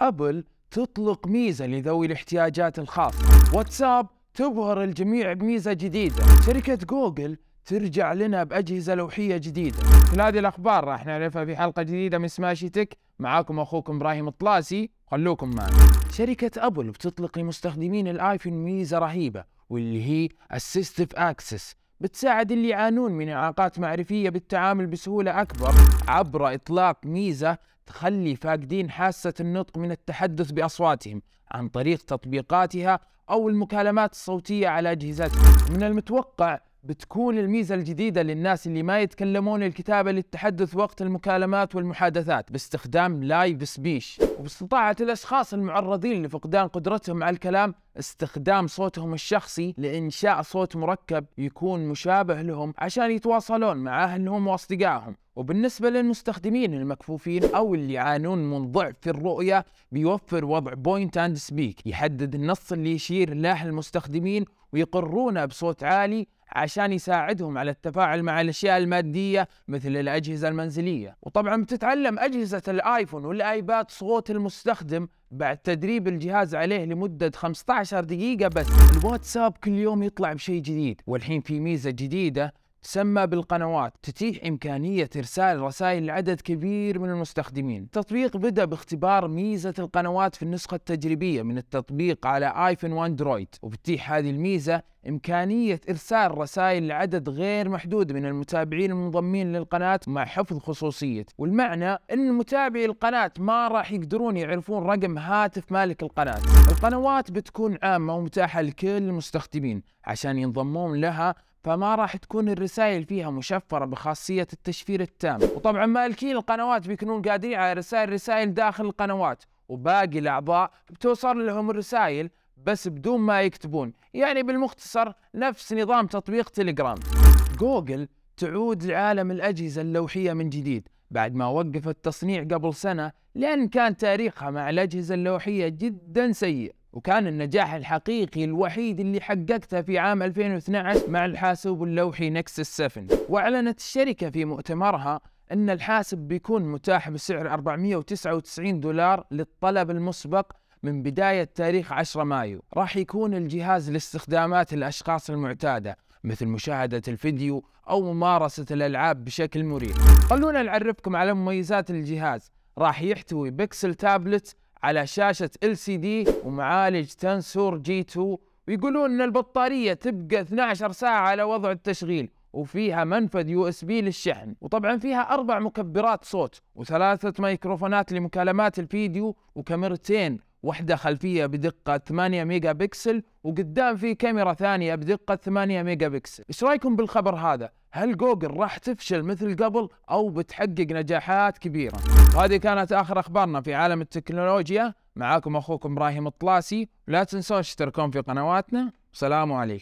أبل تطلق ميزة لذوي الاحتياجات الخاصة. واتساب تبهر الجميع بميزة جديدة. شركة جوجل ترجع لنا بأجهزة لوحية جديدة. كل هذه الأخبار راح نعرفها في حلقة جديدة من سماشي تك. معاكم أخوكم إبراهيم الطلاسي. خلوكم معنا. شركة أبل بتطلق لمستخدمين الآيفون ميزة رهيبة واللي هي Assistive Access. بتساعد اللي يعانون من إعاقات معرفية بالتعامل بسهولة أكبر. عبر إطلاق ميزة تخلي فاقدين حاسة النطق من التحدث بأصواتهم عن طريق تطبيقاتها أو المكالمات الصوتية على أجهزتهم. من المتوقع بتكون الميزة الجديدة للناس اللي ما يتكلمون الكتابة للتحدث وقت المكالمات والمحادثات باستخدام لايف سبيش وباستطاعة الأشخاص المعرضين لفقدان قدرتهم على الكلام استخدام صوتهم الشخصي لإنشاء صوت مركب يكون مشابه لهم عشان يتواصلون مع أهلهم وأصدقائهم. وبالنسبة للمستخدمين المكفوفين أو اللي يعانون من ضعف في الرؤية بيوفر وضع Point and Speak يحدد النص اللي يشير له المستخدمين ويقرونه بصوت عالي عشان يساعدهم على التفاعل مع الأشياء المادية مثل الأجهزة المنزلية، وطبعا بتتعلم أجهزة الآيفون والآيباد صوت المستخدم بعد تدريب الجهاز عليه لمدة 15 دقيقة بس، الواتساب كل يوم يطلع بشيء جديد، والحين في ميزة جديدة تسمى بالقنوات تتيح إمكانية إرسال رسائل لعدد كبير من المستخدمين. التطبيق بدأ باختبار ميزة القنوات في النسخة التجريبية من التطبيق على آيفون وأندرويد وبتتيح هذه الميزة إمكانية إرسال رسائل لعدد غير محدود من المتابعين المنضمين للقناة مع حفظ خصوصية. والمعنى أن متابعي القناة ما راح يقدرون يعرفون رقم هاتف مالك القناة. القنوات بتكون عامة ومتاحة لكل المستخدمين عشان ينضمون لها فما راح تكون الرسائل فيها مشفرة بخاصية التشفير التام. وطبعا مالكين القنوات بيكونون قادرين على رسائل رسائل داخل القنوات وباقي الأعضاء بتوصل لهم الرسائل بس بدون ما يكتبون. يعني بالمختصر نفس نظام تطبيق تليجرام. جوجل تعود لعالم الأجهزة اللوحية من جديد بعد ما وقفت التصنيع قبل سنة لأن كان تاريخها مع الأجهزة اللوحية جدا سيء. وكان النجاح الحقيقي الوحيد اللي حققته في عام 2012 مع الحاسوب اللوحي نكسس 7 وأعلنت الشركة في مؤتمرها أن الحاسب بيكون متاح بسعر 499 دولار للطلب المسبق من بداية تاريخ 10 مايو. راح يكون الجهاز لاستخدامات الأشخاص المعتادة مثل مشاهدة الفيديو أو ممارسة الألعاب بشكل مريح. خلونا نعرفكم على مميزات الجهاز. راح يحتوي بيكسل تابلت على شاشة LCD ومعالج تنسور G2 ويقولون إن البطارية تبقى 12 ساعة على وضع التشغيل وفيها منفذ USB للشحن وطبعا فيها أربع مكبرات صوت وثلاثة ميكروفونات لمكالمات الفيديو وكاميرتين واحدة خلفية بدقة 8 ميجا بكسل وقدام في كاميرا ثانية بدقة 8 ميجا بكسل إيش رأيكم بالخبر هذا؟ هل جوجل راح تفشل مثل قبل أو بتحقق نجاحات كبيرة؟ وهذه كانت آخر أخبارنا في عالم التكنولوجيا. معاكم أخوكم إبراهيم الطلاسي. لا تنسون تشتركون في قنواتنا. والسلام عليكم.